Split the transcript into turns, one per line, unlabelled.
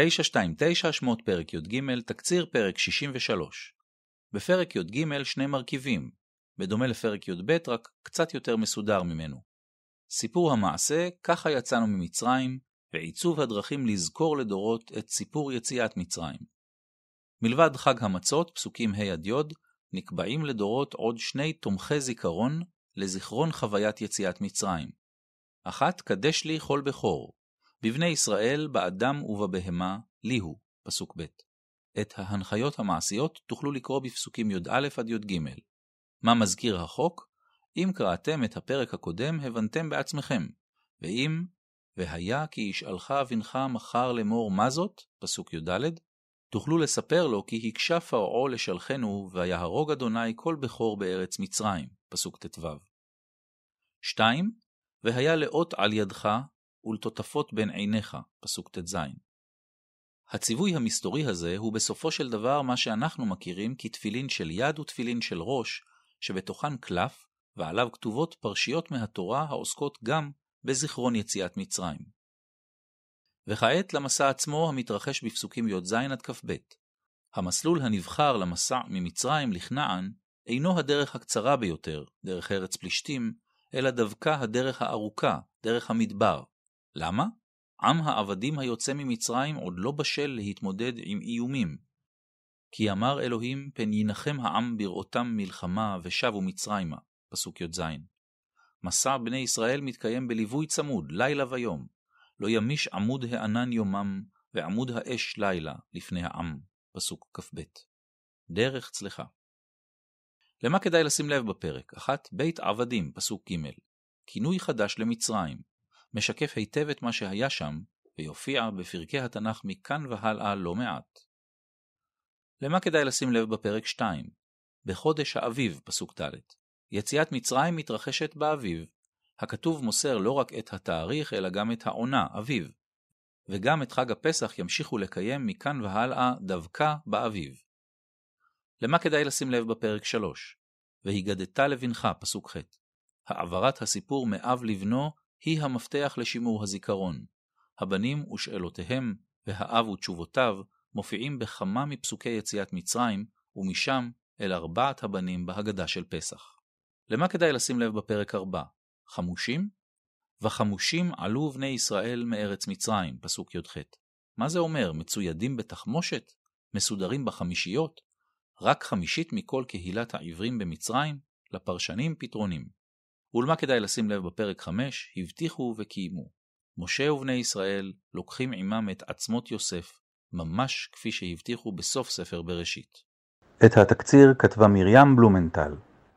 929 שמות פרק י"ג, תקציר פרק 63. בפרק י"ג שני מרכיבים, בדומה לפרק י"ב רק קצת יותר מסודר ממנו. סיפור המעשה, ככה יצאנו ממצרים, ועיצוב הדרכים לזכור לדורות את סיפור יציאת מצרים. מלבד חג המצות, פסוקים ה' עד י, נקבעים לדורות עוד שני תומכי זיכרון לזיכרון חוויית יציאת מצרים. אחת, קדש לי כל בכור, בבני ישראל, באדם ובבהמה, לי הוא, פסוק ב'. את ההנחיות המעשיות תוכלו לקרוא בפסוקים י"א עד י"ג. מה מזכיר החוק? אם קראתם את הפרק הקודם, הבנתם בעצמכם, ואם והיה כי ישאלך אבינך מחר לאמור מה זאת, פסוק י"ד, תוכלו לספר לו כי הקשה פרעה לשלחנו, ויהרוג אדוני כל בכור בארץ מצרים, פסוק ט"ו. 2. והיה לאות על ידך, ולטוטפות בין עיניך, פסוק ט"ז. הציווי המסתורי הזה הוא בסופו של דבר מה שאנחנו מכירים כתפילין של יד ותפילין של ראש, שבתוכן קלף, ועליו כתובות פרשיות מהתורה העוסקות גם בזיכרון יציאת מצרים. וכעת למסע עצמו המתרחש בפסוקים י"ז עד כ"ב. המסלול הנבחר למסע ממצרים לכנען אינו הדרך הקצרה ביותר, דרך ארץ פלישתים, אלא דווקא הדרך הארוכה, דרך המדבר, למה? עם העבדים היוצא ממצרים עוד לא בשל להתמודד עם איומים. כי אמר אלוהים, פן ינחם העם בראותם מלחמה ושבו מצרימה, פסוק י"ז. מסע בני ישראל מתקיים בליווי צמוד, לילה ויום. לא ימיש עמוד הענן יומם, ועמוד האש לילה לפני העם, פסוק כ"ב. דרך צלחה. למה כדאי לשים לב בפרק? אחת, בית עבדים, פסוק ג', כינוי חדש למצרים, משקף היטב את מה שהיה שם, ויופיע בפרקי התנ"ך מכאן והלאה לא מעט. למה כדאי לשים לב בפרק 2? בחודש האביב, פסוק ד'. יציאת מצרים מתרחשת באביב. הכתוב מוסר לא רק את התאריך, אלא גם את העונה, אביב. וגם את חג הפסח ימשיכו לקיים מכאן והלאה דווקא באביב. למה כדאי לשים לב בפרק 3? והיגדת לבנך, פסוק ח'. העברת הסיפור מאב לבנו היא המפתח לשימור הזיכרון. הבנים ושאלותיהם, והאב ותשובותיו, מופיעים בכמה מפסוקי יציאת מצרים, ומשם אל ארבעת הבנים בהגדה של פסח. למה כדאי לשים לב בפרק 4? חמושים? וחמושים עלו בני ישראל מארץ מצרים, פסוק י"ח. מה זה אומר? מצוידים בתחמושת? מסודרים בחמישיות? רק חמישית מכל קהילת העברים במצרים? לפרשנים פתרונים. ולמה כדאי לשים לב בפרק 5? הבטיחו וקיימו. משה ובני ישראל לוקחים עמם את עצמות יוסף, ממש כפי שהבטיחו בסוף ספר בראשית.
את התקציר כתבה מרים בלומנטל.